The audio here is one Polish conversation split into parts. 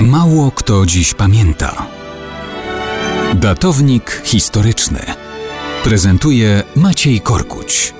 Mało kto dziś pamięta. Datownik historyczny prezentuje Maciej Korkuć.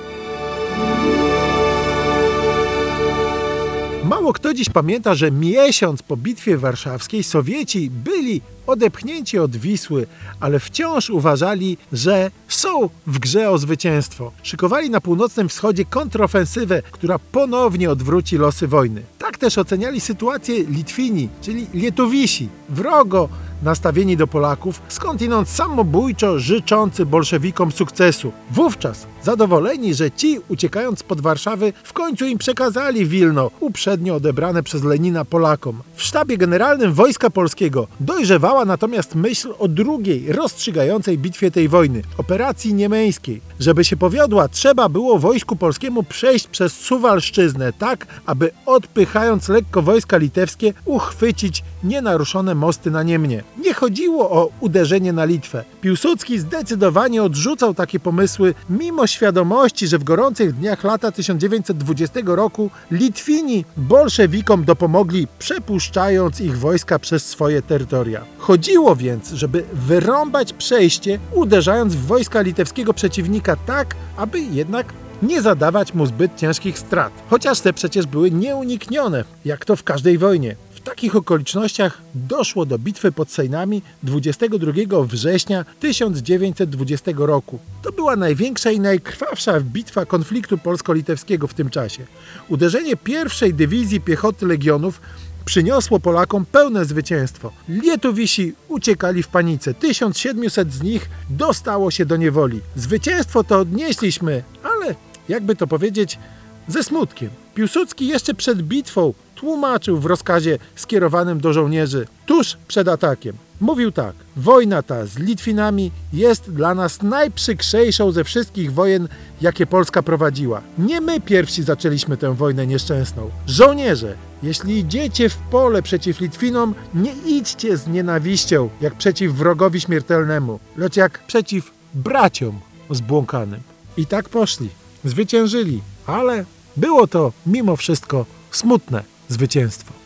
Mało kto dziś pamięta, że miesiąc po Bitwie Warszawskiej Sowieci byli odepchnięci od Wisły, ale wciąż uważali, że są w grze o zwycięstwo. Szykowali na północnym wschodzie kontrofensywę, która ponownie odwróci losy wojny. Tak też oceniali sytuację Litwini, czyli Lietowisi, wrogo nastawieni do Polaków, skądinąd samobójczo życzący bolszewikom sukcesu. Wówczas zadowoleni, że ci, uciekając pod Warszawy, w końcu im przekazali Wilno, uprzednio odebrane przez Lenina Polakom. W sztabie generalnym Wojska Polskiego dojrzewała natomiast myśl o drugiej, rozstrzygającej bitwie tej wojny, operacji niemeńskiej. Żeby się powiodła, trzeba było wojsku polskiemu przejść przez Suwalszczyznę tak, aby odpychając lekko wojska litewskie, uchwycić nienaruszone mosty na Niemnie. Nie chodziło o uderzenie na Litwę. Piłsudski zdecydowanie odrzucał takie pomysły, mimo świadomości, że w gorących dniach lata 1920 roku Litwini bolszewikom dopomogli, przepuszczając ich wojska przez swoje terytoria. Chodziło więc, żeby wyrąbać przejście, uderzając w wojska litewskiego przeciwnika tak, aby jednak nie zadawać mu zbyt ciężkich strat. Chociaż te przecież były nieuniknione, jak to w każdej wojnie. Takich okolicznościach doszło do bitwy pod Sejnami 22 września 1920 roku. To była największa i najkrwawsza bitwa konfliktu polsko-litewskiego w tym czasie. Uderzenie pierwszej dywizji piechoty legionów przyniosło Polakom pełne zwycięstwo. Lietowisi uciekali w panice. 1700 z nich dostało się do niewoli. Zwycięstwo to odnieśliśmy, ale jakby to powiedzieć, ze smutkiem. Piłsudski jeszcze przed bitwą tłumaczył w rozkazie skierowanym do żołnierzy tuż przed atakiem. Mówił tak: Wojna ta z Litwinami jest dla nas najprzykrzejszą ze wszystkich wojen, jakie Polska prowadziła. Nie my pierwsi zaczęliśmy tę wojnę nieszczęsną. Żołnierze, jeśli idziecie w pole przeciw Litwinom, nie idźcie z nienawiścią, jak przeciw wrogowi śmiertelnemu, lecz jak przeciw braciom zbłąkanym. I tak poszli. Zwyciężyli, ale było to mimo wszystko smutne zwycięstwo.